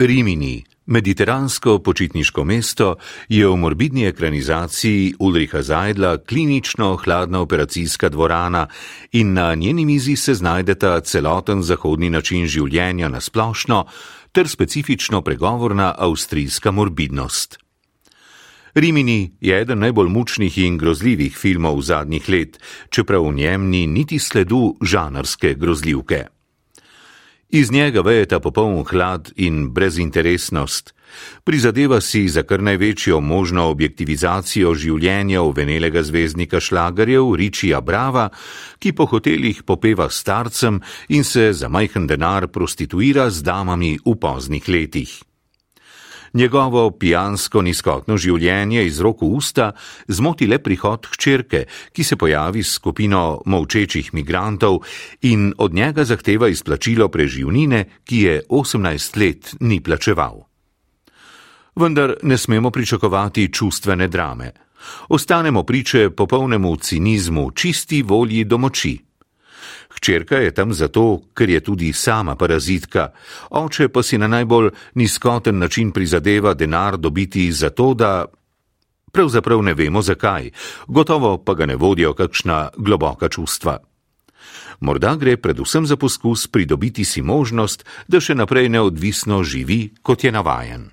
Rimini, mediteransko počitniško mesto, je v morbidni ekranizaciji Ulriha Zajdla klinično hladna operacijska dvorana in na njeni mizi se znajdeta celoten zahodni način življenja na splošno ter specifično pregovorna avstrijska morbidnost. Rimini je eden najbolj mučnih in grozljivih filmov zadnjih let, čeprav v njem ni niti sledu žanrske grozljivke. Iz njega vejeta popoln hlad in brezinteresnost. Prizadeva si za kar največjo možno objektivizacijo življenja uvenelega zvezdnika šlagarjev Ričija Brava, ki po hotelih popeva starcem in se za majhen denar prostituira z damami v poznih letih. Njegovo pijansko nizkotno življenje iz roku usta zmoti le prihod hčerke, ki se pojavi s skupino molčečih migrantov in od njega zahteva izplačilo preživnine, ki je 18 let ni plačeval. Vendar ne smemo pričakovati čustvene drame. Ostanemo priče popolnemu cinizmu, čisti volji domoči. Hčerka je tam zato, ker je tudi sama parazitka, oče pa si na najbolj nizkoten način prizadeva denar dobiti zato, da. Pravzaprav ne vemo zakaj, gotovo pa ga ne vodijo kakšna globoka čustva. Morda gre predvsem za poskus pridobiti si možnost, da še naprej neodvisno živi, kot je navajen.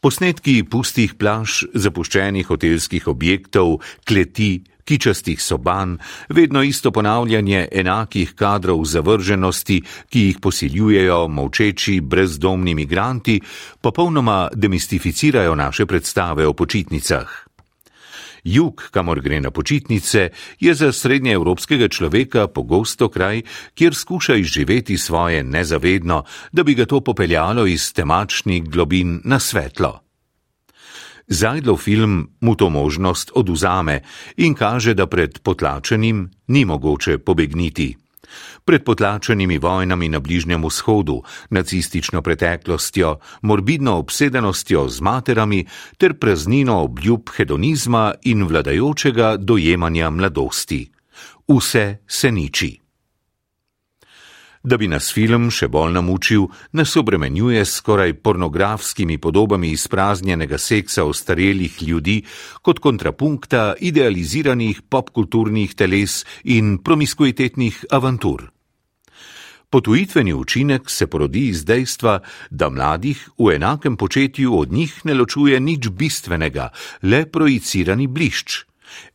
Posnetki pustih plaž, zapuščenih hotelskih objektov, kleti, kičastih soban, vedno isto ponavljanje enakih kadrov zavrženosti, ki jih posiljujejo molčeči brezdomni migranti, popolnoma demistificirajo naše predstave o počitnicah. Jug, kamor gre na počitnice, je za srednjeevropskega človeka pogosto kraj, kjer skuša izživeti svoje nezavedno, da bi ga to popeljalo iz temačnih globin na svetlo. Zajdlov film mu to možnost oduzame in kaže, da pred potlačenim ni mogoče pobegniti. Pred potlačenimi vojnami na Bližnjem vzhodu, nacistično preteklostjo, morbidno obsedenostjo z materami ter praznino obljub hedonizma in vladajočega dojemanja mladosti. Vse se niči. Da bi nas film še bolj namučil, nas obremenjuje s skoraj pornografskimi podobami izpraznjenega seksa ostarelih ljudi kot kontrapunkta idealiziranih popkulturnih teles in promiskuitetnih avantur. Potujitveni učinek se porodi iz dejstva, da mladih v enakem početju od njih ne ločuje nič bistvenega, le projicirani blišč.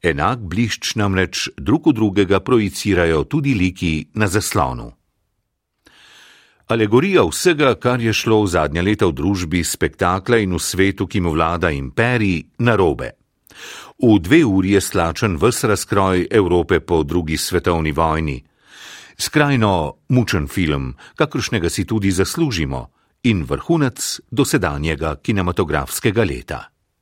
Enak blišč namreč drug v drugega projicirajo tudi liki na zaslonu alegorija vsega, kar je šlo v zadnja leta v družbi spektakla in v svetu, ki mu vlada imperij, narobe. V dve uri je slačen ves razkroj Evrope po drugi svetovni vojni. Skrajno mučen film, kakršnega si tudi zaslužimo, in vrhunec dosedanjega kinematografskega leta.